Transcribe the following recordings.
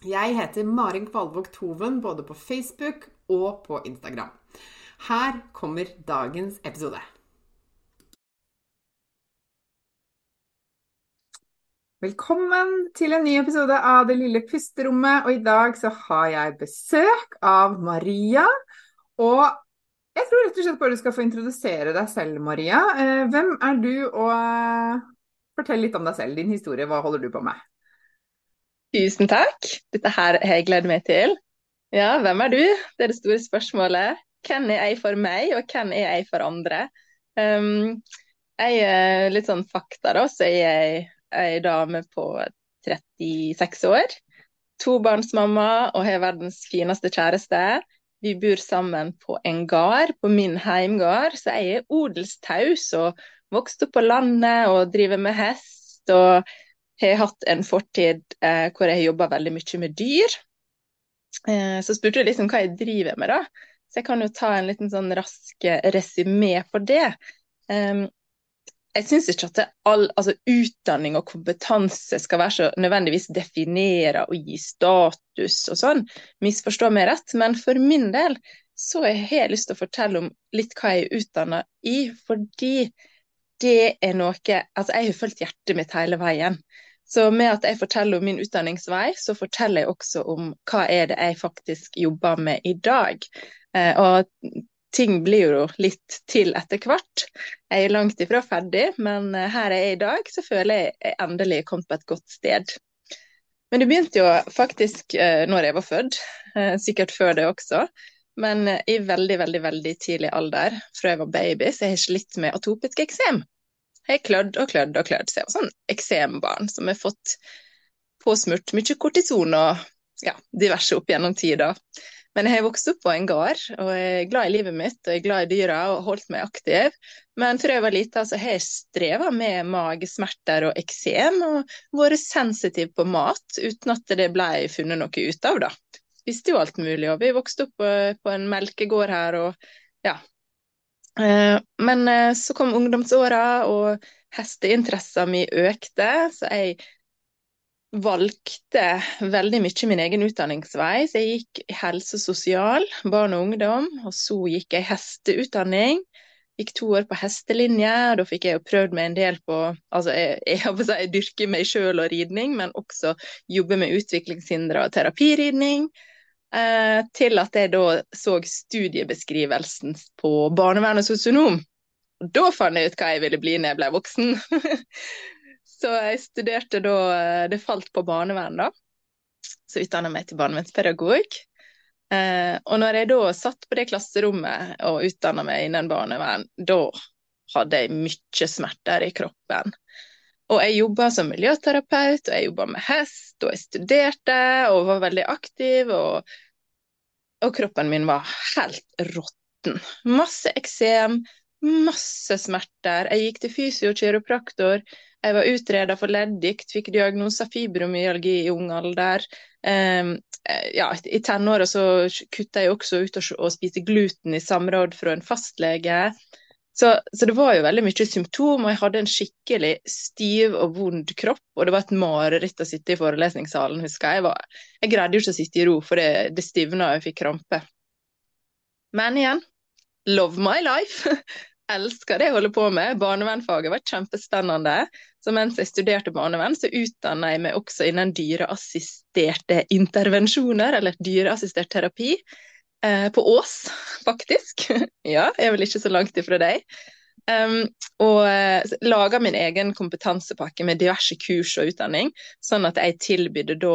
Jeg heter Marin Kvalvåg Toven både på Facebook og på Instagram. Her kommer dagens episode. Velkommen til en ny episode av Det lille pusterommet. Og i dag så har jeg besøk av Maria. Og jeg tror rett og slett bare du skal få introdusere deg selv, Maria. Eh, hvem er du, og fortell litt om deg selv, din historie. Hva holder du på med? Tusen takk. Dette her har jeg gledet meg til. Ja, hvem er du? Det er det store spørsmålet. Hvem er jeg for meg, og hvem er jeg for andre? Um, jeg er litt sånn fakta, da, så er jeg ei dame på 36 år. Tobarnsmamma og har verdens fineste kjæreste. Vi bor sammen på en gard, på min heimgard, så jeg er odelstaus og vokste opp på landet og driver med hest. og har hatt en fortid eh, hvor jeg har jobba veldig mye med dyr. Eh, så spurte du liksom hva jeg driver med, da. Så jeg kan jo ta en liten sånn rask eh, resymé på det. Um, jeg syns ikke at all, altså, utdanning og kompetanse skal være så nødvendigvis definere og gi status og sånn. Misforstå meg rett, men for min del så har jeg lyst til å fortelle om litt hva jeg er utdanna i, fordi det er noe Altså, jeg har fulgt hjertet mitt hele veien. Så med at jeg forteller om min utdanningsvei, så forteller jeg også om hva er det jeg faktisk jobber med i dag. Eh, og ting blir jo litt til etter hvert. Jeg er langt ifra ferdig, men eh, her jeg er i dag, så føler jeg jeg endelig er kommet på et godt sted. Men det begynte jo faktisk eh, når jeg var født, sikkert før det også. Men i veldig, veldig veldig tidlig alder, fra jeg var baby, så jeg har slitt med atopisk eksem har klødd og klødd og klødd. Så jeg var sånn eksembarn som har fått påsmurt mye kortison og ja, diverse opp gjennom tida. Men jeg har vokst opp på en gård, og jeg er glad i livet mitt og jeg er glad i dyra og holdt meg aktiv. Men fra jeg var lita har jeg streva med magesmerter og eksem, og vært sensitiv på mat uten at det ble funnet noe ut av. da. Spiste jo alt mulig, og vi vokste opp på en melkegård her, og ja, Eh, men eh, så kom ungdomsåra, og hesteinteressen min økte, så jeg valgte veldig mye min egen utdanningsvei. Så jeg gikk helse og sosial, barn og ungdom, og så gikk jeg hesteutdanning. Gikk to år på hestelinje, og da fikk jeg jo prøvd meg en del på Altså, jeg, jeg, jeg dyrker meg sjøl og ridning, men også jobbe med utviklingshindre og terapiridning. Eh, til at jeg da så studiebeskrivelsen på barnevern og sosionom. Da fant jeg ut hva jeg ville bli når jeg ble voksen. så jeg studerte da eh, Det falt på barnevern, da. Så utdanna meg til barnevernspedagog. Eh, og når jeg da satt på det klasserommet og utdanna meg innen barnevern, da hadde jeg mye smerter i kroppen. Og jeg jobba som miljøterapeut, og jeg jobba med hest, og jeg studerte og var veldig aktiv. Og, og kroppen min var helt råtten. Masse eksem, masse smerter. Jeg gikk til fysiokiropraktor. Jeg var utreda for leddgikt, fikk diagnosa fibromyalgi i ung alder. Um, ja, I tenåra så kutta jeg også ut å, og spiste gluten i samråd fra en fastlege. Så, så, det var jo veldig mye symptom, og jeg hadde en skikkelig stiv og vond kropp. Og det var et mareritt å sitte i forelesningssalen, husker jeg. Jeg, var, jeg greide jo ikke å sitte i ro, for det, det stivna og jeg fikk krampe. Men igjen, love my life. Elsker det jeg holder på med. Barnevernfaget var kjempespennende. Så mens jeg studerte barnevern, så utdanna jeg meg også innen dyreassisterte intervensjoner, eller dyreassistert terapi. Eh, på Ås, faktisk. ja, jeg er vel ikke så langt ifra deg. Um, og uh, laga min egen kompetansepakke med diverse kurs og utdanning, sånn at jeg tilbydde da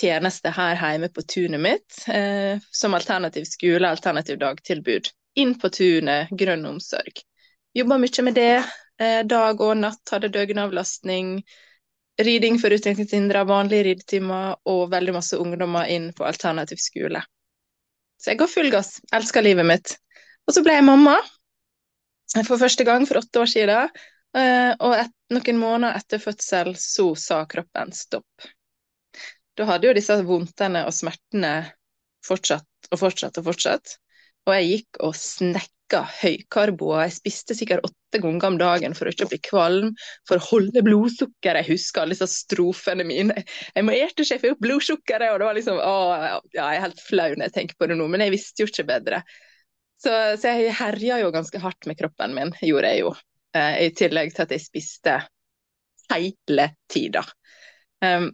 tjeneste her hjemme på tunet mitt uh, som alternativ skole, alternativ dagtilbud. Inn på tunet, grønn omsorg. Jobba mye med det. Uh, dag og natt, hadde døgnavlastning. Riding for utviklingshindra, vanlige ridetimer og veldig masse ungdommer inn på alternativ skole. Så jeg går full gass. Elsker livet mitt. Og så ble jeg mamma for første gang for åtte år siden. Eh, og et, noen måneder etter fødsel så sa kroppen stopp. Da hadde jo disse vondtene og smertene fortsatt og fortsatt og fortsatt. Og jeg gikk og snekka drikka høykarboer. Jeg spiste sikkert åtte ganger om dagen for å ikke bli kvalm, for å holde blodsukkeret. Jeg husker alle disse strofene mine. Jeg må så opp blodsukkeret. Og det var liksom å, ja, Jeg er helt flau når jeg tenker på det nå, men jeg visste jo ikke bedre. Så, så jeg herja jo ganske hardt med kroppen min, gjorde jeg jo. Eh, I tillegg til at jeg spiste hele tida. Um,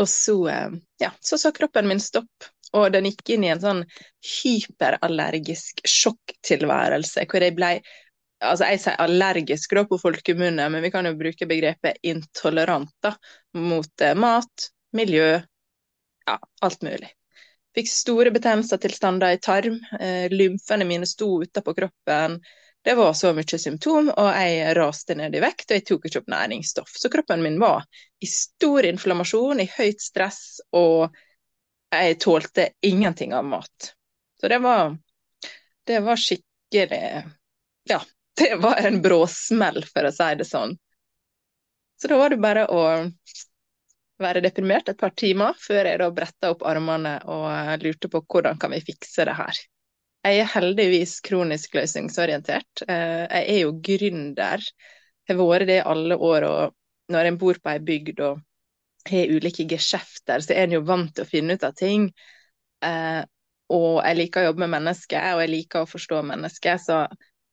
og så, eh, ja, så sa kroppen min stopp. Og den gikk inn i en sånn hyperallergisk sjokktilværelse, hvor jeg ble Altså, jeg sier allergisk da på folkemunne, men vi kan jo bruke begrepet intolerant da, mot eh, mat, miljø, ja, alt mulig. Fikk store betennelsestilstander i tarm, eh, lymfene mine sto utapå kroppen. Det var så mye symptom, og jeg raste ned i vekt, og jeg tok ikke opp næringsstoff. Så kroppen min var i stor inflammasjon, i høyt stress og jeg tålte ingenting av mat. Så det var, det var skikkelig Ja, det var en bråsmell, for å si det sånn. Så da var det bare å være deprimert et par timer før jeg da bretta opp armene og lurte på hvordan kan vi fikse det her. Jeg er heldigvis kronisk løsningsorientert. Eh, jeg er jo gründer. Jeg har vært det i alle år. og Når en bor på ei bygd og har ulike geskjefter, så er en jo vant til å finne ut av ting. Eh, og jeg liker å jobbe med mennesker, og jeg liker å forstå mennesker. Så,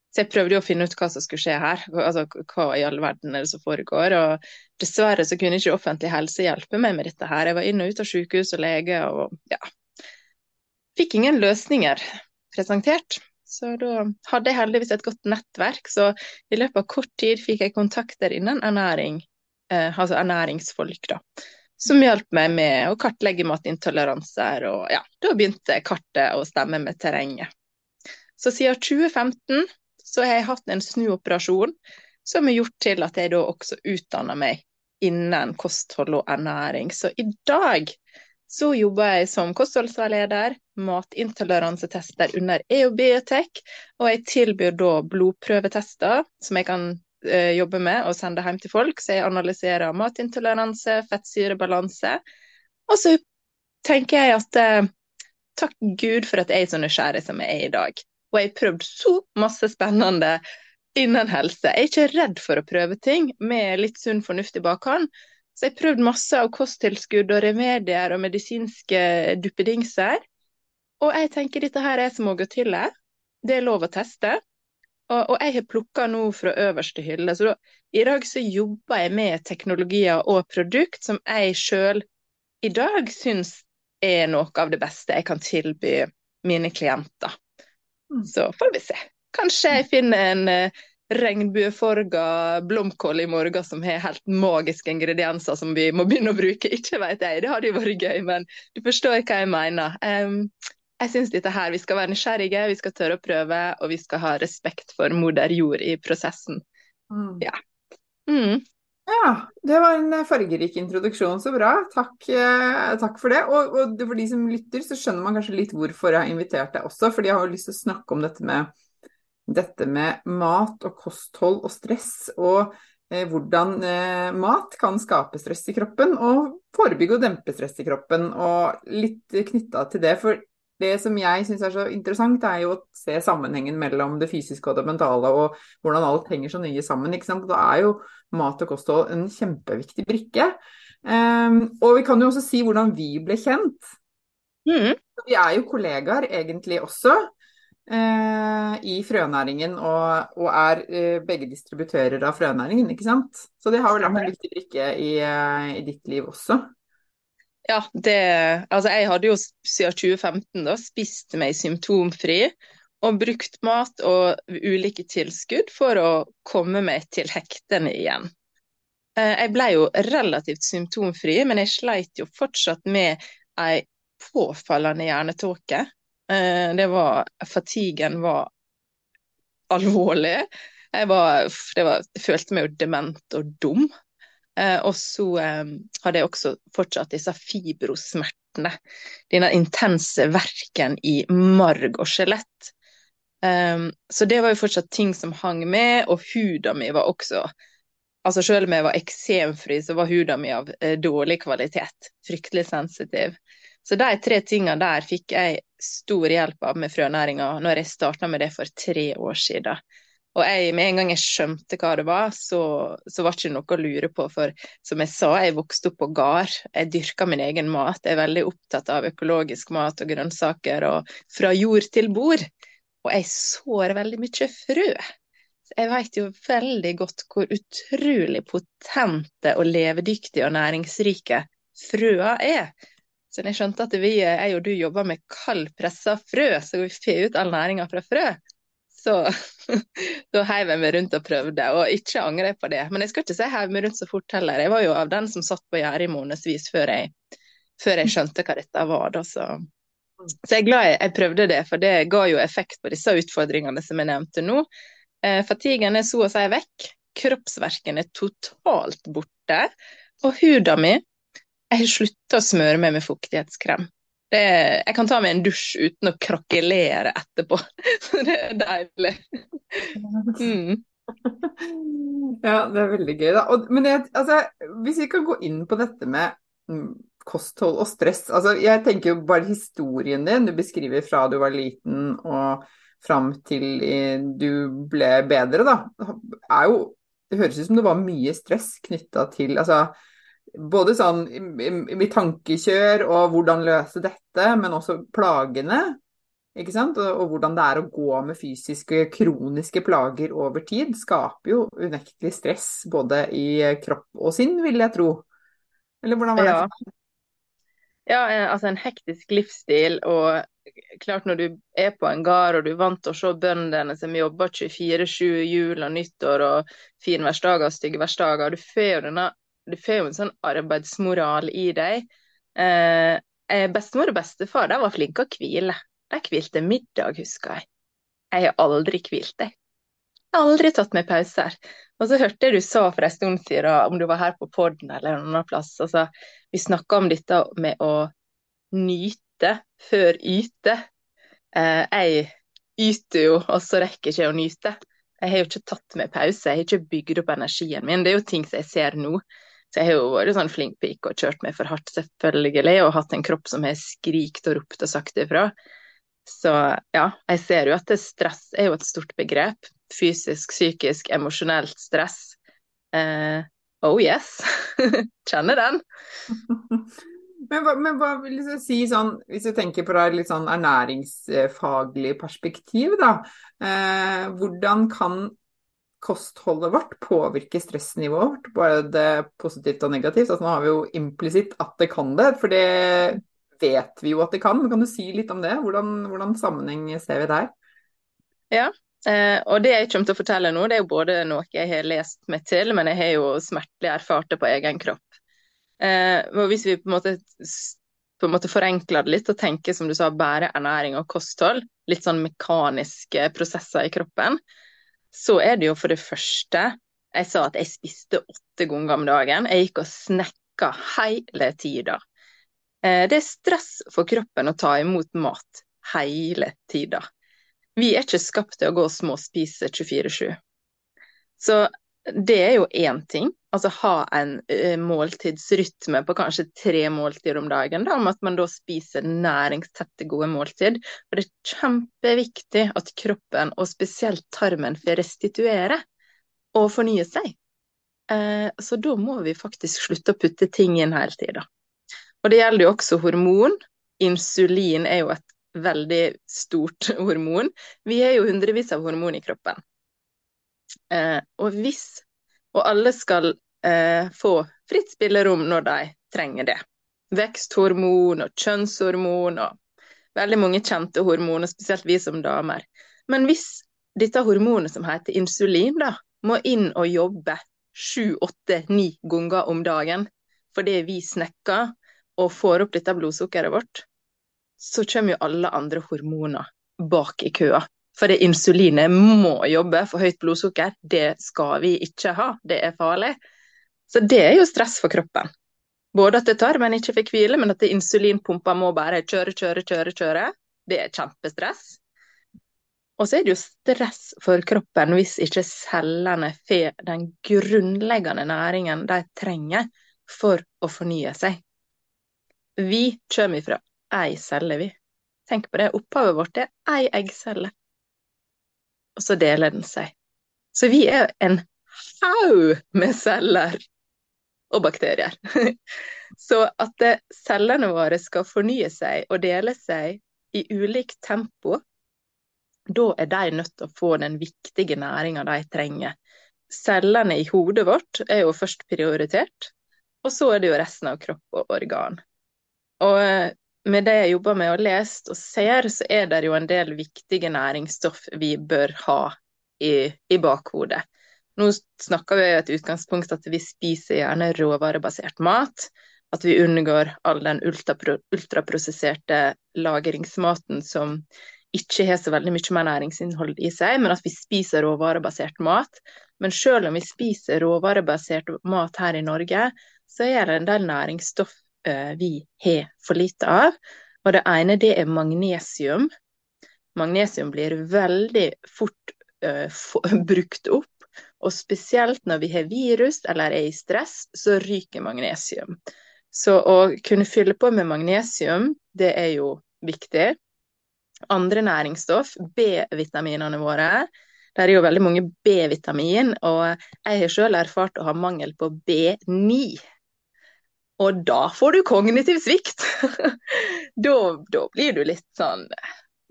så, jeg prøvde jo å finne ut hva som skulle skje her. Altså hva i all verden er det som foregår. Og dessverre så kunne ikke offentlig helse hjelpe meg med dette her. Jeg var inn og ut av sykehus og lege og ja. Fikk ingen løsninger presentert. Så da hadde jeg heldigvis et godt nettverk, så i løpet av kort tid fikk jeg kontakter innen ernæring eh, altså ernæringsfolk, da. Som hjalp meg med å kartlegge matintoleranser, og ja, da begynte kartet å stemme med terrenget. Så siden 2015 så har jeg hatt en snuoperasjon som har gjort til at jeg da også utdanner meg innen kosthold og ernæring. Så i dag så jobber jeg som kostholdsveileder, matintoleransetester under EO Biotech, og jeg tilbyr da blodprøvetester som jeg kan jobber med å sende hjem til folk. Så jeg analyserer matintoleranse, fettsyrebalanse. Og så tenker jeg at eh, takk Gud for at jeg er så nysgjerrig som jeg er i dag. Og jeg har prøvd så masse spennende innen helse. Jeg er ikke redd for å prøve ting med litt sunn fornuft i bakhånd. Så jeg har prøvd masse av kosttilskudd og remedier og medisinske duppedingser. Og jeg tenker dette her er som å gå til. Det er lov å teste. Og, og jeg har plukka nå fra øverste hylle. Så da, i dag så jobber jeg med teknologier og produkt som jeg sjøl i dag syns er noe av det beste jeg kan tilby mine klienter. Mm. Så får vi se. Kanskje jeg finner en uh, regnbuefarga blomkål i morgen som har helt magiske ingredienser som vi må begynne å bruke. Ikke vet jeg, det hadde jo vært gøy, men du forstår hva jeg mener. Um, jeg syns dette her, vi skal være nysgjerrige, vi skal tørre å prøve, og vi skal ha respekt for moder jord i prosessen. Mm. Ja. Mm. ja. Det var en fargerik introduksjon. Så bra. Takk, eh, takk for det. Og, og, for de som lytter, så skjønner man kanskje litt hvorfor jeg har invitert deg også. Fordi jeg har lyst til å snakke om dette med, dette med mat og kosthold og stress. Og eh, hvordan eh, mat kan skape stress i kroppen, og forebygge og dempe stress i kroppen. Og litt knytta til det. For det som jeg syns er så interessant, er jo å se sammenhengen mellom det fysiske og det mentale, og hvordan alt henger så nøye sammen. ikke sant? Da er jo mat og kosthold en kjempeviktig brikke. Um, og vi kan jo også si hvordan vi ble kjent. Mm. Vi er jo kollegaer egentlig også uh, i frønæringen, og, og er uh, begge distributører av frønæringen, ikke sant. Så det har vel vært en viktig brikke i, uh, i ditt liv også. Ja, det Altså, jeg hadde jo siden 2015 da spist meg symptomfri og brukt mat og ulike tilskudd for å komme meg til hektene igjen. Eh, jeg ble jo relativt symptomfri, men jeg sleit jo fortsatt med ei påfallende hjernetåke. Eh, det var Fatiguen var alvorlig. Jeg, var, var, følte meg jo dement og dum. Eh, og så eh, hadde jeg også fortsatt disse fibrosmertene. Denne intense verken i marg og skjelett. Um, så det var jo fortsatt ting som hang med, og huda mi var også Altså selv om jeg var eksemfri, så var huda mi av eh, dårlig kvalitet. Fryktelig sensitiv. Så de tre tingene der fikk jeg stor hjelp av med frønæringa når jeg starta med det for tre år siden. Og jeg, med en gang jeg skjønte hva det var, så, så var det ikke noe å lure på. For som jeg sa, jeg vokste opp på gard. Jeg dyrka min egen mat. Jeg er veldig opptatt av økologisk mat og grønnsaker og fra jord til bord. Og jeg sår veldig mye frø. Jeg vet jo veldig godt hvor utrolig potente og levedyktige og næringsrike frøa er. Så jeg skjønte at vi, jeg og du jobber med kaldpressa frø, så vi får ut all næringa fra frø. Så da heiv jeg meg rundt og prøvde, og ikke angrer jeg på det. Men jeg skal ikke si heiv meg rundt så fort heller. Jeg var jo av den som satt på gjerdet i månedsvis før, før, jeg skjønte hva dette var. Da, så. så jeg er glad jeg, jeg, prøvde det, for det ga jo effekt på disse utfordringene som jeg nevnte nå. Eh, fatiguen er så å si vekk. Kroppsverken er totalt borte. Og huda mi Jeg har slutta å smøre meg med fuktighetskrem. Det, jeg kan ta meg en dusj uten å krakelere etterpå. Så det er deilig. Mm. Ja, det er veldig gøy, da. Og, men jeg, altså, hvis vi kan gå inn på dette med mm, kosthold og stress. Altså, jeg tenker jo bare historien din du beskriver fra du var liten og fram til du ble bedre, da. Er jo, det høres ut som det var mye stress knytta til altså, både sånn i, i, i tankekjør og hvordan løse dette, men også plagene. Ikke sant? Og, og, hvordan det er å gå med fysiske, kroniske plager over tid, skaper jo unektelig stress både i kropp og sinn, vil jeg tro. Eller hvordan var det? Ja. ja, eh, altså en hektisk livsstil og klart når du er på en gard og du er vant til å se bøndene som jobber 24-7 jul og nyttår og finværsdager og styggværsdager, du får jo denne du får jo en sånn arbeidsmoral i deg. Eh, eh bestemor og bestefar de var flinke å hvile. De hvilte middag, husker jeg. Jeg har aldri hvilt, jeg. har Aldri tatt meg pauser. Og så hørte jeg du sa for en stund siden, om du var her på poden eller en annen plass, altså, vi snakka om dette med å nyte før yte. Eh, jeg yter jo, og så rekker jeg ikke å nyte. Jeg har jo ikke tatt meg pause, jeg har ikke bygd opp energien min. Det er jo ting som jeg ser nå. Så jeg har jo vært sånn flink pike og kjørt meg for hardt, selvfølgelig, og hatt en kropp som har skrikt og ropt og sagt ifra. Så ja, jeg ser jo at stress er jo et stort begrep. Fysisk, psykisk, emosjonelt stress. Eh, oh yes, kjenner den. Men hva, men hva, vil du si sånn, hvis du tenker på et litt sånn ernæringsfaglig perspektiv, da. Eh, hvordan kan kostholdet vårt påvirker stressnivået vårt, både positivt og negativt. Altså, nå har vi jo implisitt at det kan det, for det vet vi jo at det kan. Men kan du si litt om det? Hvordan, hvordan sammenheng ser vi der? Ja, eh, og det jeg kommer til å fortelle nå, det er jo både noe jeg har lest meg til, men jeg har jo smertelig erfart det på egen kropp. Eh, og hvis vi på en måte på en måte forenkler det litt og tenker som du sa, bare ernæring og kosthold, litt sånn mekaniske prosesser i kroppen, så er det jo for det første Jeg sa at jeg spiste åtte ganger om dagen. Jeg gikk og snekka hele tida. Eh, det er stress for kroppen å ta imot mat hele tida. Vi er ikke skapt til å gå og småspise 24-7. Så det er jo én ting. Altså ha en uh, måltidsrytme på kanskje tre måltider om dagen, da, om at man da spiser næringstette, gode måltid. For det er kjempeviktig at kroppen, og spesielt tarmen, får restituere og fornye seg. Uh, så da må vi faktisk slutte å putte ting inn hele tida. Og det gjelder jo også hormon. Insulin er jo et veldig stort hormon. Vi har jo hundrevis av hormon i kroppen. Uh, og hvis og alle skal eh, få fritt spillerom når de trenger det. Veksthormon og kjønnshormon og veldig mange kjente hormoner, spesielt vi som damer. Men hvis dette hormonet som heter insulin, da, må inn og jobbe sju, åtte, ni ganger om dagen fordi vi snekker og får opp dette blodsukkeret vårt, så kommer jo alle andre hormoner bak i køa. For det insulinet må jobbe for høyt blodsukker. Det skal vi ikke ha, det er farlig. Så det er jo stress for kroppen. Både at det tar, men ikke fikk hvile, men at insulinpumpa må bare kjøre, kjøre, kjøre, kjøre. Det er kjempestress. Og så er det jo stress for kroppen hvis ikke cellene får den grunnleggende næringen de trenger for å fornye seg. Vi kommer fra ei celle, vi. Tenk på det. Opphavet vårt er ei eggcelle og så deler den seg. Så vi er en haug med celler og bakterier. Så at cellene våre skal fornye seg og dele seg i ulikt tempo, da er de nødt til å få den viktige næringa de trenger. Cellene i hodet vårt er jo først prioritert, og så er det jo resten av kropp og organ. Og med det jeg jobber med og lest og ser, så er det jo en del viktige næringsstoff vi bør ha i, i bakhodet. Nå snakker vi et utgangspunkt at vi spiser gjerne råvarebasert mat. At vi unngår all den ultrapro ultraprosesserte lagringsmaten som ikke har så veldig mye mer næringsinnhold i seg, men at vi spiser råvarebasert mat. Men selv om vi spiser råvarebasert mat her i Norge, så er det en del næringsstoff Eh, vi har for lite av. Og det ene det er magnesium. Magnesium blir veldig fort uh, for, brukt opp. Og spesielt når vi har virus eller er i stress, så ryker magnesium. Så å kunne fylle på med magnesium, det er jo viktig. Andre næringsstoff, B-vitaminene våre. Det er jo veldig mange B-vitamin, og jeg har selv erfart å ha mangel på B9. Og da får du kognitiv svikt. da, da, blir du litt sånn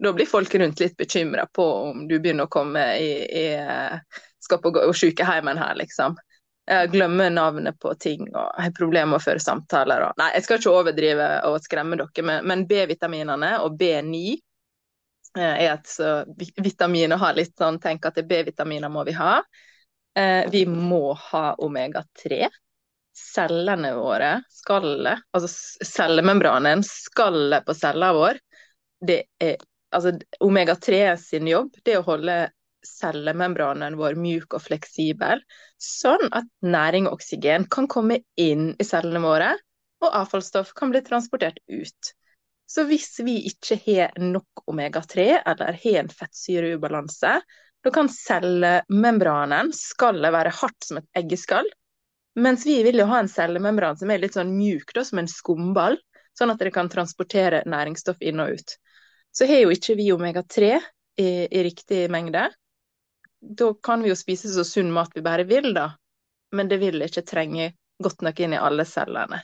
Da blir folk rundt litt bekymra på om du begynner å komme i, i Skal på sykehjemmet her, liksom. Jeg glemmer navnet på ting og har problemer med å føre samtaler. Og, nei, jeg skal ikke overdrive og skremme dere, men, men B-vitaminene og B9 eh, er et så vitamin å ha litt sånn Tenk at B-vitaminer må vi ha. Eh, vi må ha omega-3 cellene våre, skallet, altså cellemembranen, skallet på cella vår, det er altså omega-3 sin jobb det er å holde cellemembranen vår mjuk og fleksibel, sånn at næring og oksygen kan komme inn i cellene våre, og avfallsstoff kan bli transportert ut. Så hvis vi ikke har nok omega-3 eller har en fettsyreubalanse, da kan cellemembranen, skallet, være hardt som et eggeskall, mens vi vil jo ha en cellemembran som er litt sånn mjuk, da, som en skumball, sånn at det kan transportere næringsstoff inn og ut. Så har jo ikke vi omega-3 i, i, riktig mengde. Da kan vi jo spise så sunn mat vi bare vil, da, men det vil ikke trenge godt nok inn i alle cellene.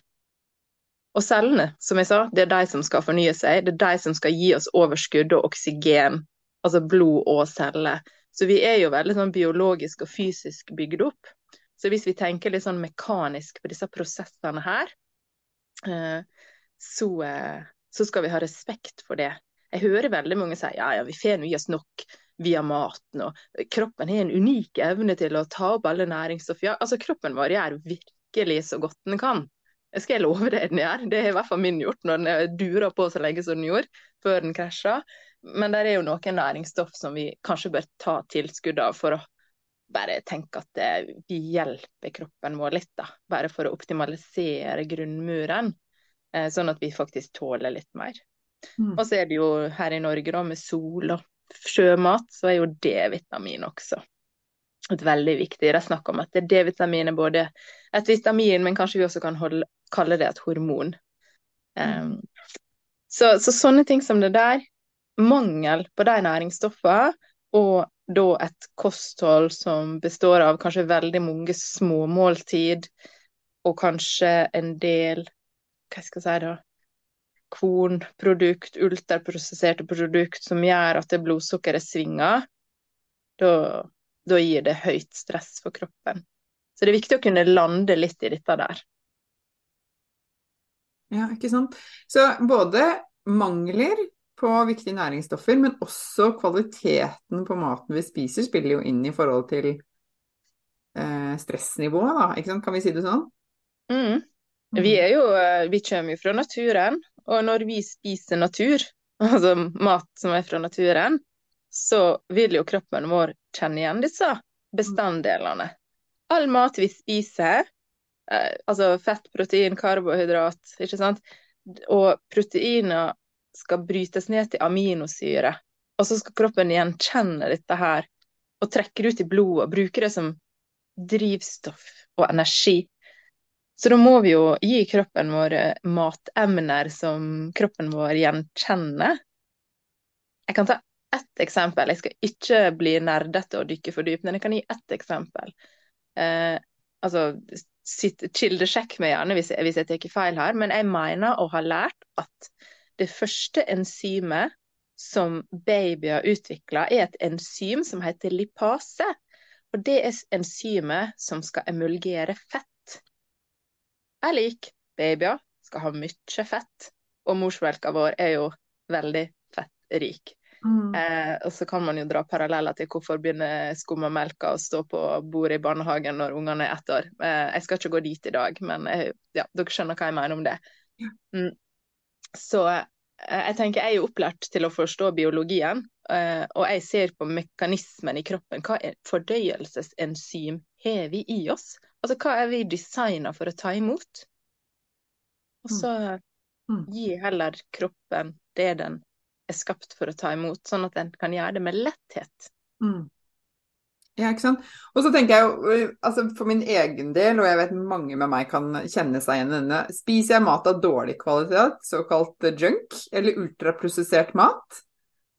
Og cellene, som jeg sa, det er de som skal fornye seg, det er de som skal gi oss overskudd og oksygen, altså blod og celler. Så vi er jo veldig sånn biologisk og fysisk bygd opp. Så hvis vi tenker litt sånn mekanisk på disse prosessene her, eh, så, eh, så skal vi ha respekt for det. Jeg hører veldig mange si ja, ja, vi får i oss nok via maten, og kroppen har en unik evne til å ta opp alle næringsstoff. Ja, altså kroppen vår gjør virkelig så godt den kan. Jeg skal love det den gjør. Det har i hvert fall min gjort når den durer på så lenge som den gjorde, før den krasja. Men det er jo noen næringsstoff som vi kanskje bør ta tilskudd av for å bare tenke at det, vi hjelper kroppen vår litt, da. Bare for å optimalisere grunnmuren, eh, sånn at vi faktisk tåler litt mer. Mm. Og så er det jo her i Norge, da, med sol og sjømat, så er jo D-vitamin også. et veldig viktig. Det er snakk om at D-vitamin er både et vitamin, men kanskje vi også kan holde, kalle det et hormon. Um, så, så, sånne ting som det der, mangel på de næringsstoffene, og da et kosthold som består av kanskje veldig mange små måltid, og kanskje en del Hva skal jeg si da? Kornprodukt, ultraprosesserte produkt som gjør at det blodsukkeret svinger. Da da gir det høyt stress for kroppen. Så det er viktig å kunne lande litt i dette der. Ja, ikke sant. Så både mangler på viktige næringsstoffer, men også kvaliteten på maten vi spiser, spiller jo inn i forhold til eh, stressnivået, da. Ikke sant? Kan vi si det sånn? Mm. Vi, er jo, eh, vi kommer jo fra naturen, og når vi spiser natur, altså mat som er fra naturen, så vil jo kroppen vår kjenne igjen disse bestanddelene. All mat vi spiser, eh, altså fett, protein, karbohydrat, ikke sant, og proteiner skal brytes ned til aminosyre. Og så skal kroppen gjenkjenne dette her og trekke det ut i blodet og bruke det som drivstoff og energi. Så da må vi jo gi kroppen vår matemner som kroppen vår gjenkjenner. Jeg kan ta ett eksempel. Jeg skal ikke bli nerdete og dykke for dypt, men jeg kan gi ett eksempel. Eh, altså, Kildesjekk meg gjerne hvis jeg, hvis jeg tar feil her, men jeg mener å ha lært at det første enzymet som babyer utvikler, er et enzym som heter lipase. Og det er enzymet som skal emulgere fett. Jeg liker babyer skal ha mye fett, og morsmelka vår er jo veldig fettrik. Mm. Eh, og så kan man jo dra paralleller til hvorfor begynner skummamelka å stå på bordet i barnehagen når ungene er ett år. Eh, jeg skal ikke gå dit i dag, men jeg, ja, dere skjønner hva jeg mener om det. Mm. Så eh, jeg tenker jeg er opplært til å forstå biologien, eh, og jeg ser på mekanismen i kroppen. Hva er fordøyelsesenzym har vi i oss? Altså hva er vi designa for å ta imot? Og så mm. gi heller kroppen det den er skapt for å ta imot, sånn at den kan gjøre det med letthet. Mm. Ja, ikke sant. Og så tenker jeg jo, altså for min egen del, og jeg vet mange med meg kan kjenne seg igjen i denne, spiser jeg mat av dårlig kvalitet, såkalt junk, eller ultraprosessert mat,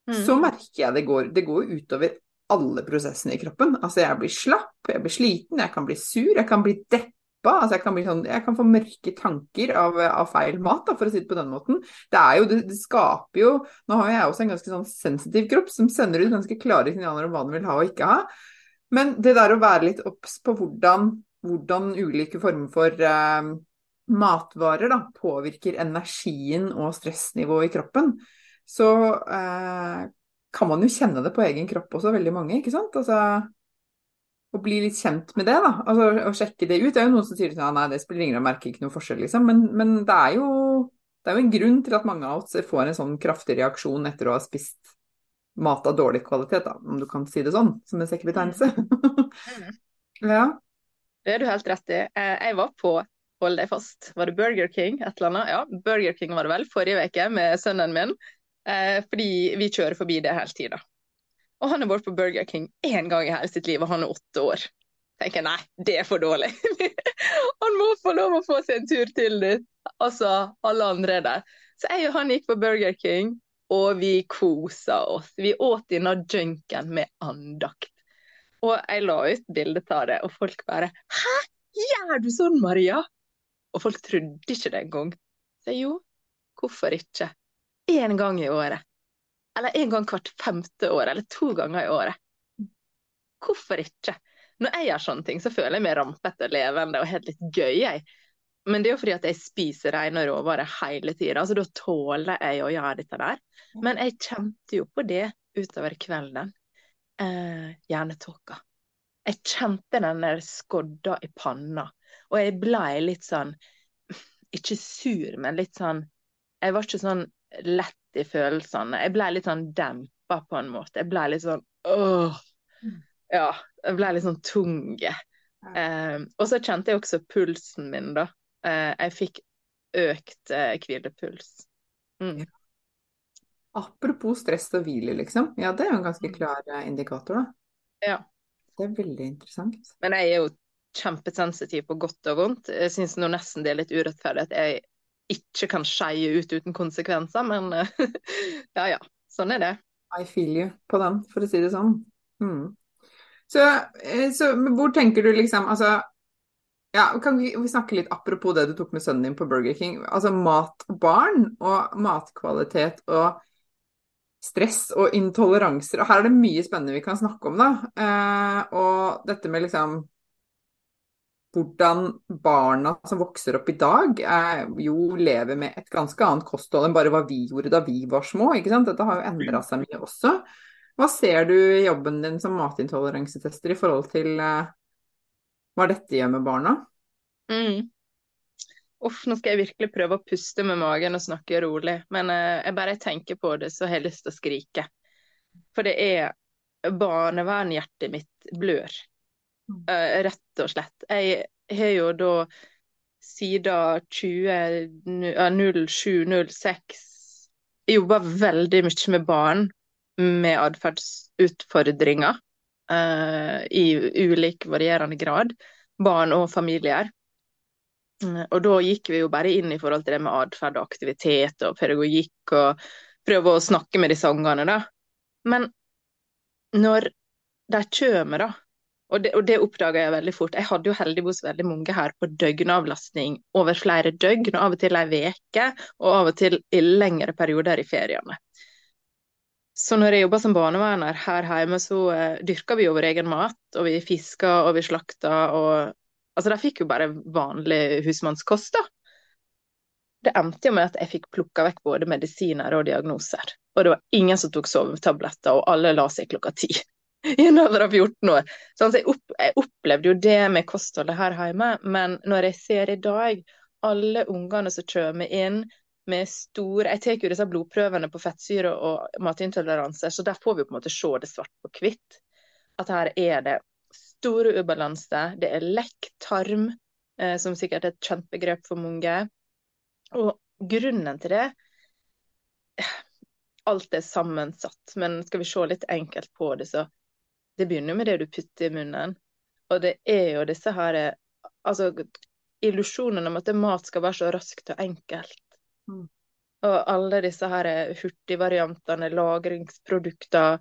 mm. så merker jeg det går, det går utover alle prosessene i kroppen. Altså jeg blir slapp, jeg blir sliten, jeg kan bli sur, jeg kan bli deppa Altså jeg, kan sånn, jeg kan få mørke tanker av, av feil mat, da, for å si det på den måten. Det, jo, det, det, skaper jo Nå har jeg også en ganske sånn sensitiv kropp som sender ut ganske klare signaler om hva den vil ha og ikke ha. Men det der å være litt obs på hvordan, hvordan, ulike former for eh, matvarer da, påvirker energien og stressnivået i kroppen, så eh, kan man jo kjenne det på egen kropp også, veldig mange, ikke sant. Altså å bli litt kjent med det, da. Altså å sjekke det ut. Det er jo noen som sier sånn nei, det spiller ingen rolle, merker ikke noe forskjell, liksom. Men, men det, er jo, det, er jo, en grunn til at mange av oss får en sånn kraftig reaksjon etter å ha spist mat av dårlig kvalitet, da, om du kan si det sånn, som en sekkebetegnelse. Mm. ja. Det er du helt rett i. Eh, jeg var på hold deg fast, var det Burger King et eller annet? Ja, Burger King var det vel forrige uke med sønnen min. Eh, fordi vi kjører forbi det hele tida. Og han har vært på Burger King én gang i hele sitt liv, og han er åtte år. Tenker jeg, nei, det er for dårlig. han må få lov å få seg en tur til dit. Altså, alle andre er der. Så jeg og han gikk på Burger King, og vi kosa oss. Vi åt denne junken med andakt. Og jeg la ut bilde av det, og folk bare Hæ, gjør du sånn, Maria? Og folk trodde ikke det engang. Så jo, hvorfor ikke? Én gang i året eller en gang hvert femte år, eller to ganger i året. Hvorfor ikke? Når jeg gjør sånne ting, så føler jeg meg rampete og levende og helt litt gøy. jeg. Men det er jo fordi at jeg spiser rene råvarer hele tida, altså da tåler jeg å gjøre dette der. Men jeg kjente jo på det utover kvelden. Eh, hjernetåka. Jeg kjente den der skodda i panna, og jeg blei litt sånn Ikke sur, men litt sånn Jeg var ikke sånn lett i følelsene. Jeg ble litt sånn dempa på en måte. Jeg ble litt sånn åh. Mm. Ja, jeg ble litt sånn tung. Eh, og så kjente jeg også pulsen min, da. Eh, jeg fikk økt eh, hvilepuls. Mm. Apropos stress og hvile, liksom. Ja, det er jo en ganske mm. klar eh, indikator, da. Ja. Det er veldig interessant. Men jeg er jo kjempesensitiv på godt og vondt. Jeg syns nå nesten det er litt urettferdig at jeg ikke kan skeie ut uten konsekvenser, men ja ja, sånn er det. I feel you på den, for å si det sånn. Mm. Så, eh, så hvor tenker du liksom Altså, ja, kan vi, vi snakke litt apropos det du tok med sønnen din på Burger King. Altså mat og barn, og matkvalitet og stress og intoleranser. Og her er det mye spennende vi kan snakke om, da. Eh, og dette med liksom hvordan barna som vokser opp i dag, er, jo lever med et ganske annet kosthold enn bare hva vi gjorde da vi var små. ikke sant? Dette har jo endra seg mye også. Hva ser du i jobben din som matintoleransetester i forhold til uh, hva dette gjør med barna? Mm. Uff, nå skal jeg virkelig prøve å puste med magen og snakke rolig. Men uh, jeg bare tenker på det, så har jeg lyst til å skrike. For det er Barnevernhjertet mitt blør. Uh, rett og slett. Jeg har jo da siden 07-06 jobba veldig mye med barn med atferdsutfordringer uh, i ulik varierende grad. Barn og familier. Uh, og da gikk vi jo bare inn i forhold til det med atferd og aktivitet og pedagogikk og prøve å snakke med disse ungene, da. Men når de kommer, da, og det, og det oppdaga jeg veldig fort. Jeg hadde jo heldigvis veldig mange her på døgnavlastning over flere døgn, og av og til ei uke, og av og til i lengre perioder i feriene. Så når jeg jobba som barneverner her hjemme, så uh, dyrka vi jo vår egen mat. Og vi fiska og vi slakta og Altså, de fikk jo bare vanlig husmannskost, da. Det endte jo med at jeg fikk plukka vekk både medisiner og diagnoser. Og det var ingen som tok sovetabletter, og alle la seg klokka ti. i en alder av 14 år. Sånn, så jeg, opp, jeg, opplevde jo det med kostholdet her hjemme, men når jeg ser i dag alle ungene som kommer inn med store Jeg tar jo disse blodprøvene på fettsyre og matintoleranse, så der får vi på en måte se det svart på hvitt. At her er det store ubalanse. Det er lekk tarm, eh, som sikkert er et kjent begrep for mange. Og grunnen til det Alt er sammensatt, men skal vi se litt enkelt på det, så det begynner med det du putter i munnen. Og det er jo disse her Altså illusjonen om at mat skal være så raskt og enkelt. Mm. Og alle disse her hurtigvariantene, lagringsprodukter,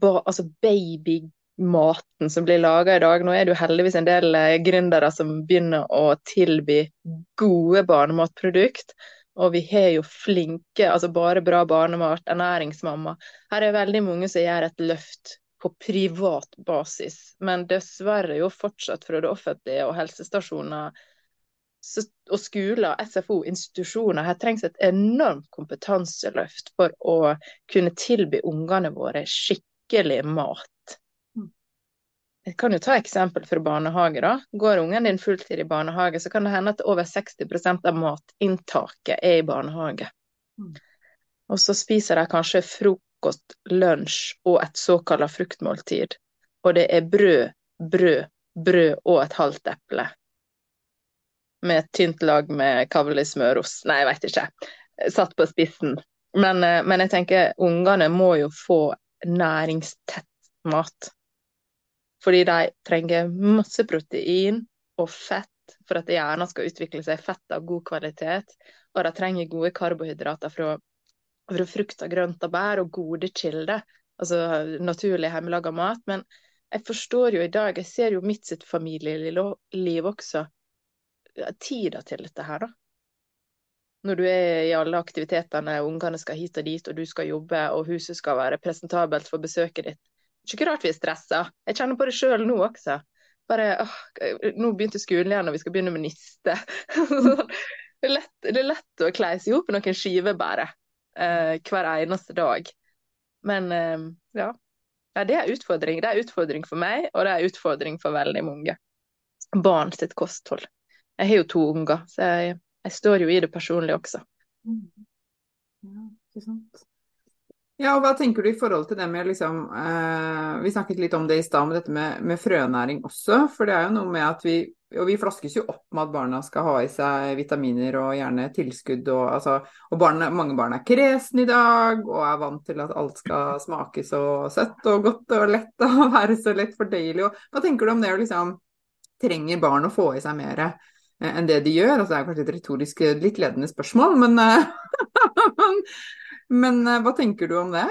ba, altså babymaten som blir laga i dag. Nå er det jo heldigvis en del eh, gründere som begynner å tilby gode barnematprodukt. Og vi har jo flinke, altså bare bra barnemat, ernæringsmamma. Her er veldig mange som gjør et løft på privat basis, men dessverre jo fortsatt fra det offentlige og helsestasjoner og skoler, SFO, institusjoner. Her trengs et enormt kompetanseløft for å kunne tilby ungene våre skikkelig mat. Mm. Jeg kan jo ta eksempel fra barnehage. da. Går ungen din fulltid i barnehage, så kan det hende at over 60% av matinntaket er i barnehage. Mm. Og så spiser de kanskje frokost frokost, lunsj og et såkalt fruktmåltid. Og det er brød, brød, brød og et halvt eple. Med et tynt lag med kavli smørost. Nei, jeg veit ikke. Satt på spissen. Men, eh, men jeg tenker ungene må jo få næringstett mat. Fordi de trenger masse protein og fett for at hjernen skal utvikle seg fett av god kvalitet. Og de trenger gode karbohydrater fra fra frukt og grønt og bær og gode kilder. Altså naturlig hjemmelaga mat. Men jeg forstår jo i dag, jeg ser jo mitt sitt familieliv også, tida til dette her, da. Når du er i alle aktivitetene, ungene skal hit og dit, og du skal jobbe, og huset skal være presentabelt for besøket ditt. Det er ikke rart vi er stressa. Jeg kjenner på det sjøl nå også. Bare, åh, nå begynte skolen igjen, og vi skal begynne med niste. det, er lett, det er lett å kleise i hop noen skiver, bare hver eneste dag. Men eh, ja. ja. Det er utfordring. Det er utfordring for meg, og det er utfordring for veldig mange. Barn sitt kosthold. Jeg har jo to unger, så jeg, jeg står jo i det personlig også. Mm. Ja, ikke sant. Ja, og hva tenker du i forhold til det med liksom eh, Vi snakket litt om det i stad, med dette med, med, frønæring også. For det er jo noe med at vi Og vi flaskes jo opp med at barna skal ha i seg vitaminer og gjerne tilskudd og altså Og barna, mange barn er kresne i dag og er vant til at alt skal smake så søtt og godt og lett og være så lett fordøyelig. Hva tenker du om det liksom Trenger barn å få i seg mer? Eh, enn det de gjør. Altså, det er kanskje et retorisk litt ledende spørsmål, men, eh, Men eh, hva tenker du om det?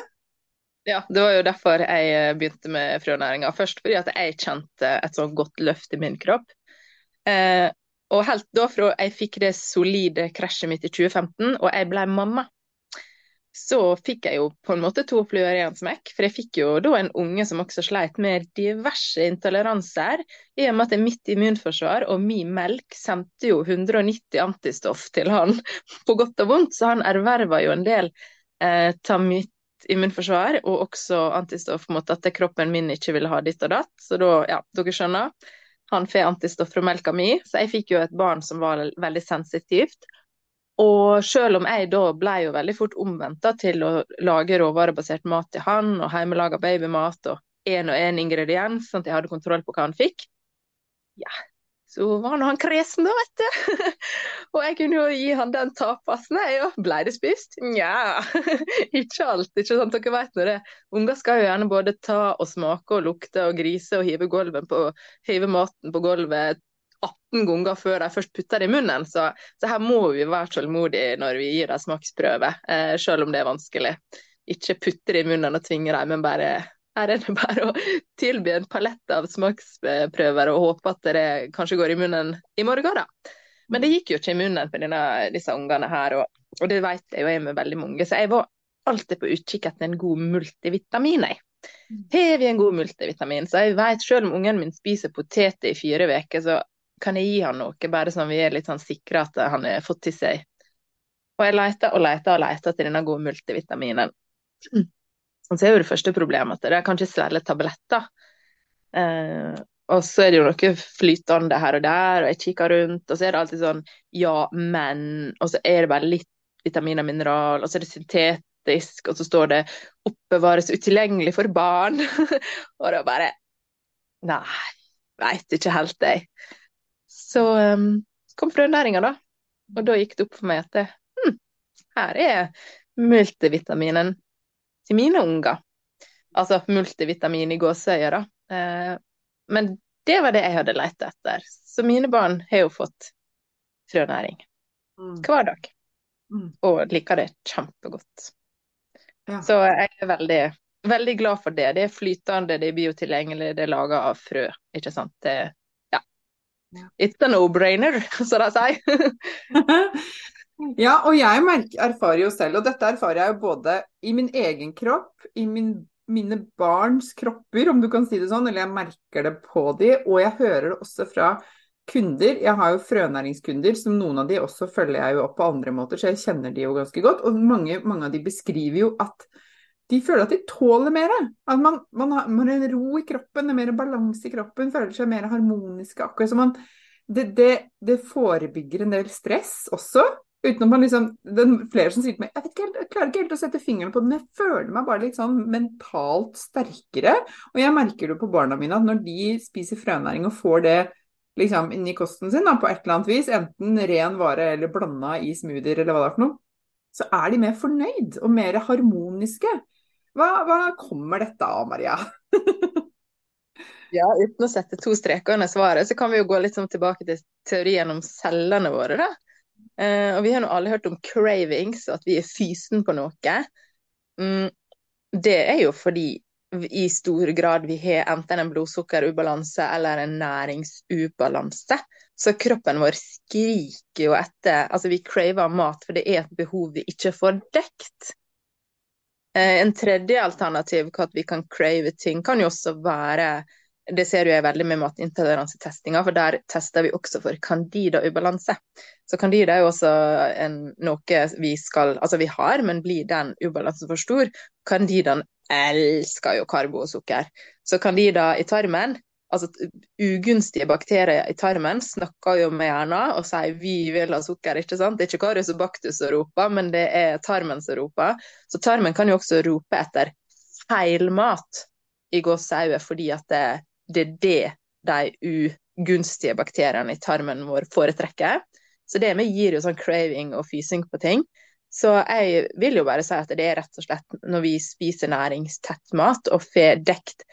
Ja, det var jo derfor jeg eh, begynte med frønæringa. Først fordi at jeg kjente et sånt godt løft i min kropp. Eh, og helt da fra jeg fikk det solide krasjet mitt i 2015, og jeg ble mamma, så fikk jeg jo på en måte to fluer i en smekk. For jeg fikk jo da en unge som også sleit med diverse intoleranser, i og med at mitt immunforsvar og min melk sendte jo 190 antistoff til han på godt og vondt, så han erverva jo en del eh, av mitt immunforsvar og også antistoff mot at kroppen min ikke ville ha ditt og datt. Så da, ja, dere skjønner. Han får antistoff fra melka mi, så jeg fikk jo et barn som var veldig sensitivt. Og selv om jeg da ble jo veldig fort omvendt til å lage råvarebasert mat til han, og hjemmelaga babymat og én og én ingrediens, sånn at jeg hadde kontroll på hva han fikk, ja, så var nå han kresen, da, vet du. jeg kunne jo gi han den tapasen. Blei det spist? Nja, ikke alt. ikke sant, Dere vet nå det. Unger skal jo gjerne både ta og smake og lukte og grise og hive, på, hive maten på gulvet 18 ganger før de først putter det i munnen. Så, så her må vi være tålmodige når vi gir dem smaksprøve, eh, selv om det er vanskelig. Ikke putte det i munnen og tvinge dem, men bare her er det bare å tilby en palett av smaksprøver og håpe at det kanskje går i munnen i morgen, da. Men det gikk jo ikke i munnen på denne, disse ungene her, og, og det vet jeg jo er med veldig mange. Så jeg var alltid på utkikk etter en god multivitamin, jeg. Har vi en god multivitamin? Så jeg vet selv om ungen min spiser poteter i fire uker, så kan jeg gi han noe, bare sånn vi er litt sånn sikre at han har fått til seg. Og jeg leter og leter og leter etter denne gode multivitaminen. Så er jo det første problemet at de kan ikke svelge tabletter. Eh, og så er det jo noe flytende her og der, og jeg kikker rundt, og så er det alltid sånn ja, men Og så er det bare litt vitamin og mineral, og så er det syntetisk, og så står det 'oppbevares utilgjengelig for barn'. og er bare Nei, veit ikke helt, jeg. Så um, kom frønæringa, da. Og da gikk det opp for meg at det, hm, her er multivitaminen til mine unger. Altså multivitamin i gåseøyne, da. Eh, men det var det jeg hadde lett etter. Så mine barn har jo fått frønæring mm. hver dag. Mm. Og liker det kjempegodt. Ja. Så jeg er veldig, veldig glad for det. Det er flytende, det er biotilgjengelig, det er laga av frø. Ikke sant. Det, ja. It's a no-brainer, som de sier. Ja, og jeg merker, erfarer jo selv, og dette erfarer jeg jo både i min egen kropp, i min, mine barns kropper, om du kan si det sånn, eller jeg merker det på de, og jeg hører det også fra kunder. Jeg har jo frønæringskunder, som noen av de også følger jeg jo opp på andre måter, så jeg kjenner de jo ganske godt. Og mange, mange av de beskriver jo at de føler at de tåler mer. At man, man, har, man har en ro i kroppen, det er mer balanse i kroppen, føler seg mer harmoniske. Akkurat som man det, det, det forebygger en del stress også. Uten at man liksom, det er flere som sier til meg jeg, ikke helt, jeg klarer ikke helt å sette fingeren på det, men jeg føler meg bare litt sånn mentalt sterkere. Og jeg merker det på barna mine at når de spiser frønæring og får det liksom inni kosten sin da, på et eller annet vis, enten ren vare eller blanda i smoothier eller hva det er for noe, så er de mer fornøyd og mer harmoniske. Hva, hva kommer dette av, Maria? ja, uten å sette to streker under svaret, så kan vi jo gå litt sånn tilbake til teorien om cellene våre. da. Uh, og vi har nå alle hørt om cravings, at vi er fysen på noe. Mm, det er jo fordi i stor grad vi har enten en blodsukkerubalanse eller en næringsubalanse. Så kroppen vår skriker jo etter Altså, vi craver mat, for det er et behov vi ikke får dekt. Uh, en tredje alternativ hva vi kan crave ting, kan jo også være det ser jo jeg veldig med matintoleransetestinga, for der tester vi også for candida-ubalanse. Så candida er jo også en, noe vi skal Altså vi har, men blir den ubalansen for stor? Candidaen elsker jo karbo og sukker. Så candida i tarmen altså, ugunstige bakterier i tarmen snakker jo med hjernen og sier 'vi vil ha sukker', ikke sant? Det er ikke Karius og Baktus som roper, men det er tarmen som roper. Så tarmen kan jo også rope etter feil mat i gåseøyne, fordi at det, det er det de ugunstige bakteriene i tarmen vår foretrekker. Så det med gir jo sånn craving og fysing på ting. Så jeg vil jo bare si at det er rett og slett når vi spiser næringstett mat og får dekt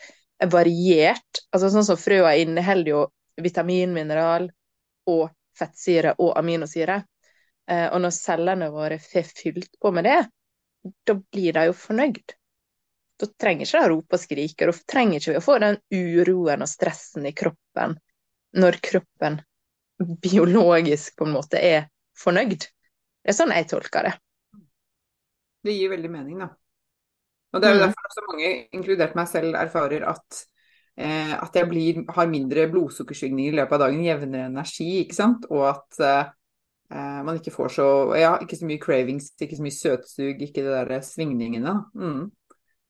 variert altså Sånn som frøa inneholder jo vitamin, mineral og fettsyre og aminosyre. Eh, og når cellene våre får fylt på med det, da blir de jo fornøyd. Da trenger ikke de rope og skrike, da trenger ikke vi å få den uroen og stressen i kroppen når kroppen biologisk på en måte er fornøyd. Det er sånn jeg tolker det. Det gir veldig mening, da. Og det er jo mm. derfor også mange, inkludert meg selv, erfarer at, eh, at jeg blir, har mindre blodsukkersvingninger i løpet av dagen, jevnere energi, ikke sant. Og at eh, man ikke får så Ja, ikke så mye cravings, ikke så mye søtsug, ikke de der svingningene. Mm.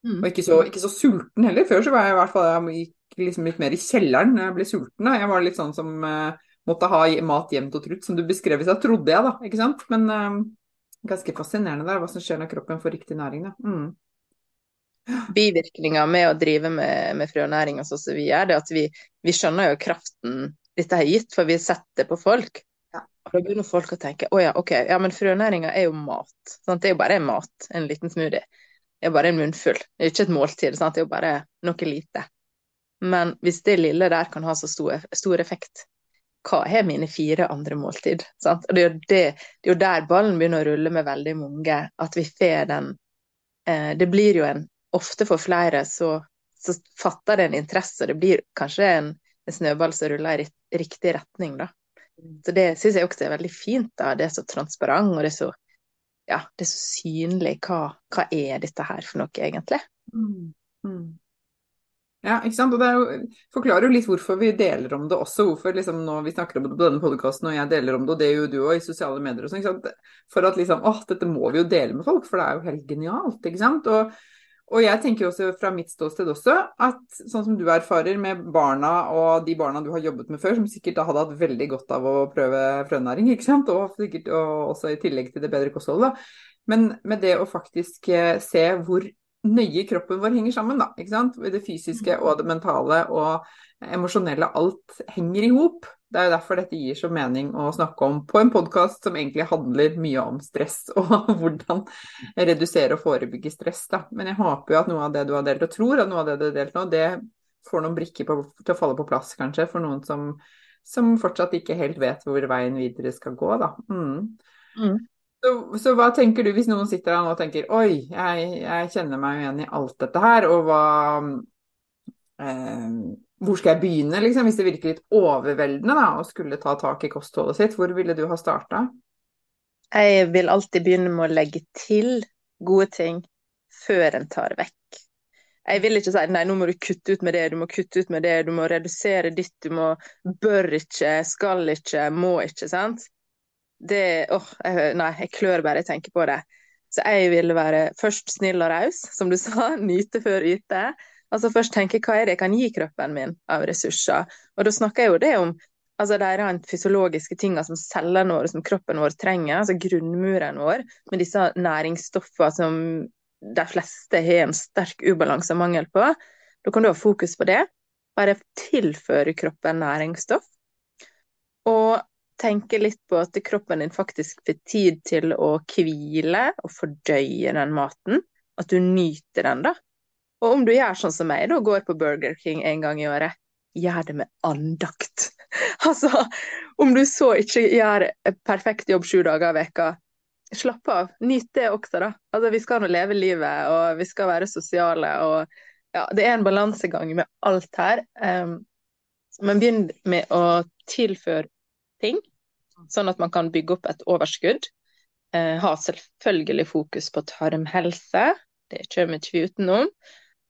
Mm. Og ikke så, ikke så, sulten heller. Før så var jeg i hvert fall jeg gikk liksom litt mer i kjelleren når jeg ble sulten. Da. Jeg var litt sånn som uh, måtte ha mat jevnt og trutt, som du beskrev i stad, trodde jeg, da. Ikke sant. Men uh, ganske fascinerende der, hva som skjer når kroppen får riktig næring, da. Mm. Bivirkninger med å drive med, med frønæring sånn som vi gjør, det at vi, vi, skjønner jo kraften dette har gitt, for vi har sett det på folk. Ja. Og da begynner folk å tenke å ja, OK, ja, men frønæringa er jo mat. Sant? Det er jo bare mat, en liten smoothie. Er bare en munnfull. Det er ikke et måltid, sant? det er jo bare noe lite. Men hvis det lille der kan ha så stor, stor effekt, hva er mine fire andre måltid? Sant? Og det er, jo det, det er jo der ballen begynner å rulle med veldig mange, at vi får den eh, Det blir jo en Ofte for flere så, så fatter det en interesse, og det blir kanskje en, en snøball som ruller i riktig retning, da. Så det syns jeg også er veldig fint. da, Det er så transparent, og det er så, ja, det er så synlig. Hva, hva er dette her for noe, egentlig? Mm. Mm. Ja, ikke sant. Og det jo, forklarer jo litt hvorfor vi deler om det også. Hvorfor liksom nå vi snakker om det på denne podkasten og jeg deler om det, og det gjør du òg i sosiale medier og sånn. For at liksom åh, dette må vi jo dele med folk, for det er jo helt genialt, ikke sant. Og, og jeg tenker også fra mitt ståsted også at sånn som du erfarer med barna og de barna du har jobbet med før, som sikkert da hadde hatt veldig godt av å prøve frønæring, ikke sant. Og sikkert og også i tillegg til det bedre kostholdet. Men med det å faktisk eh, se hvor nøye kroppen vår henger sammen, da. Ikke sant? Det fysiske og det mentale og emosjonelle, alt henger i hop. Det er jo derfor dette gir så mening å snakke om på en podkast som egentlig handler mye om stress og hvordan redusere og forebygge stress. Da. Men jeg håper jo at noe av det du har delt, og tror at noe av det du har delt nå, det får noen brikker på, til å falle på plass, kanskje, for noen som, som, fortsatt ikke helt vet hvor veien videre skal gå. Da. Mm. Mm. Så, så, hva tenker du hvis noen sitter her og tenker oi, jeg, jeg, kjenner meg igjen i alt dette her, og hva eh, Hvor skal jeg begynne, liksom? Hvis det virker litt overveldende da, å skulle ta tak i kostholdet sitt, hvor ville du ha starta? Jeg vil alltid begynne med å legge til gode ting før en tar vekk. Jeg vil ikke si nei, nå må du kutte ut med det, du må kutte ut med det, du må redusere ditt, du må bør ikke, skal ikke, må ikke, sant det åh, jeg, Nei, jeg klør bare jeg tenker på det. Så jeg ville være først snill og raus, som du sa. Nyte før yte. Altså først tenke hva er det jeg kan gi kroppen min av ressurser. Og da snakker jeg jo det om altså de rent fysiologiske tingene som cellene våre, som kroppen vår trenger, altså grunnmuren vår, med disse næringsstoffene som de fleste har en sterk ubalanse og mangel på. Da kan du ha fokus på det. Bare tilføre kroppen næringsstoff. Og tenke litt på at kroppen din faktisk får tid til å hvile og fordøye den maten. At du nyter den, da. Og om du gjør sånn som meg, da går på Burger King en gang i året, gjør det med andakt. altså, om du så ikke gjør perfekt jobb sju dager i veka, slapp av. Nyt det også, da. Altså, vi skal nå leve livet, og vi skal være sosiale, og ja, det er en balansegang med alt her. Um, men begynn med å tilføre ting, sånn at man kan bygge opp et overskudd. Uh, ha selvfølgelig fokus på tarmhelse, det kommer vi utenom.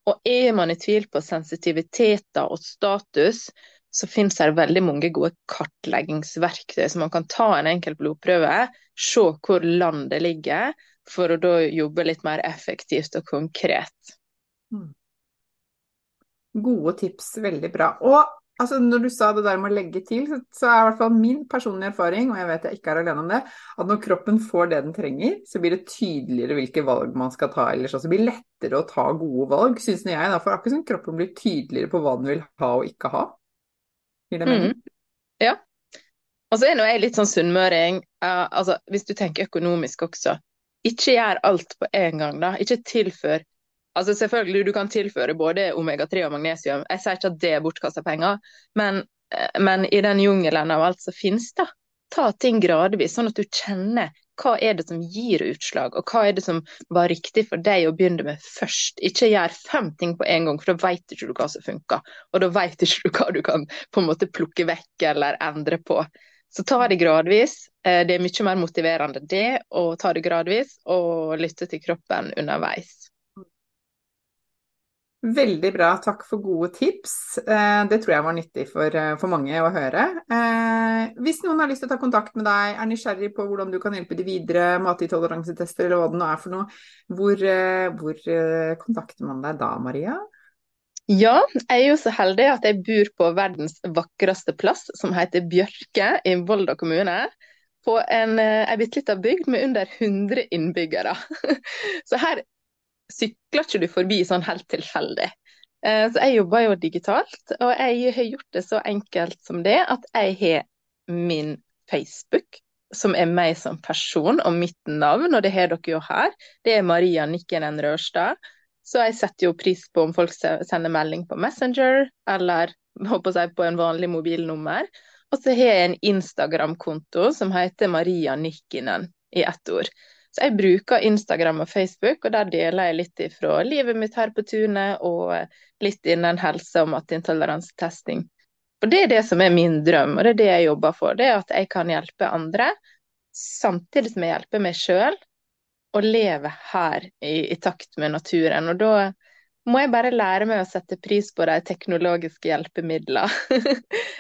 Og er man i tvil på sensitiviteter og status, så finnes det veldig mange gode kartleggingsverktøy. Så man kan ta en enkel blodprøve, se hvor landet ligger, for å da jobbe litt mer effektivt og konkret. Mm. Gode tips, veldig bra. Og altså når du sa det der med å legge til, så, er i hvert fall min personlige erfaring, og jeg vet jeg ikke er alene om det, at når kroppen får det den trenger, så blir det tydeligere hvilke valg man skal ta ellers. Så blir det lettere å ta gode valg, syns jeg. Da, for akkurat som kroppen blir tydeligere på hva den vil ha og ikke ha. Gir det mening? Mm. Ja. Og så er nå jeg litt sånn sunnmøring. Uh, altså, hvis du tenker økonomisk også, ikke gjør alt på en gang, da. Ikke tilfør Altså selvfølgelig, Du kan tilføre både omega-3 og magnesium. Jeg sier ikke at det er bortkasta penger, men, eh, men, i den jungelen av alt som finnes, da, ta ting gradvis, sånn at du kjenner hva er det som gir utslag, og hva er det som var riktig for deg å begynne med først. Ikke gjør fem ting på en gang, for da vet ikke du hva som funker. Og da vet ikke du hva du kan på en måte plukke vekk eller endre på. Så ta det gradvis. Eh, det er mye mer motiverende det å ta det gradvis og lytte til kroppen underveis. Veldig bra, takk for gode tips. Eh, det tror jeg var nyttig for, eh, for, mange å høre. Eh, hvis noen har lyst til å ta kontakt med deg, er nysgjerrig på hvordan du kan hjelpe de videre, matintoleransetester eller hva det nå er for noe, hvor, hvor kontakter man deg da, Maria? Ja, jeg er jo så heldig at jeg bor på verdens vakreste plass, som heter Bjørke i Volda kommune. På en, en bitte lita bygd med under 100 innbyggere. Så her sykler ikke du forbi sånn helt tilfeldig. Eh, så jeg jobber jo digitalt, og jeg har gjort det så enkelt som det at jeg har min Facebook, som er meg som person, og mitt navn, og det har dere jo her. Det er Maria Nikkenen Rørstad. Så jeg setter jo pris på om folk sender melding på Messenger, eller jeg, på en vanlig mobilnummer. Og så har jeg en Instagram-konto som heter Maria Nikkinen i ett ord. Så jeg bruker Instagram og Facebook, og der deler jeg litt fra livet mitt her på tunet, og litt innen helse og matintoleransetesting. For det er det som er min drøm, og det er det jeg jobber for. Det er at jeg kan hjelpe andre, samtidig som jeg hjelper meg sjøl, og leve her i, i, takt med naturen. Og da må jeg bare lære meg å sette pris på de teknologiske hjelpemidlene.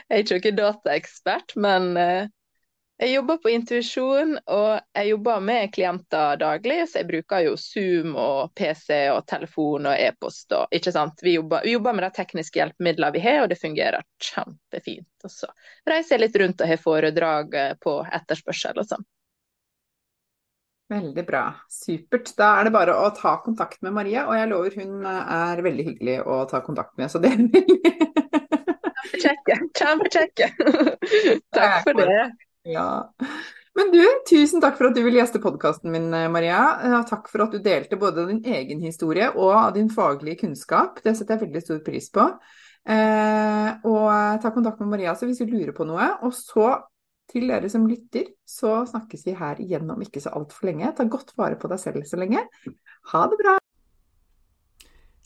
jeg er ikke noen dataekspert, men uh, jeg jobber på intuisjon, og jeg jobber med klienter daglig, så jeg bruker jo Zoom og PC og telefon og e-post. og ikke sant? Vi jobber, vi jobber, med de tekniske hjelpemidlene vi har, og det fungerer kjempefint. Og så reiser jeg litt rundt og har foredrag eh, på etterspørsel og sånn. Veldig bra. Supert. Da er det bare å ta kontakt med Maria, og jeg lover hun eh, er veldig hyggelig å ta kontakt med. Så det vil jeg. Kjempekjekke. Kjempekjekke. Takk for det. Ja. Men du, tusen takk for at du ville gjeste podkasten min, eh, Maria. Takk for at du delte både din egen historie og din faglige kunnskap. Det setter jeg veldig stor pris på. Eh, og ta kontakt med Maria hvis du lurer på noe. Og så, til dere som lytter, så snakkes vi her igjen om ikke så altfor lenge. Ta godt vare på deg selv så lenge. Ha det bra!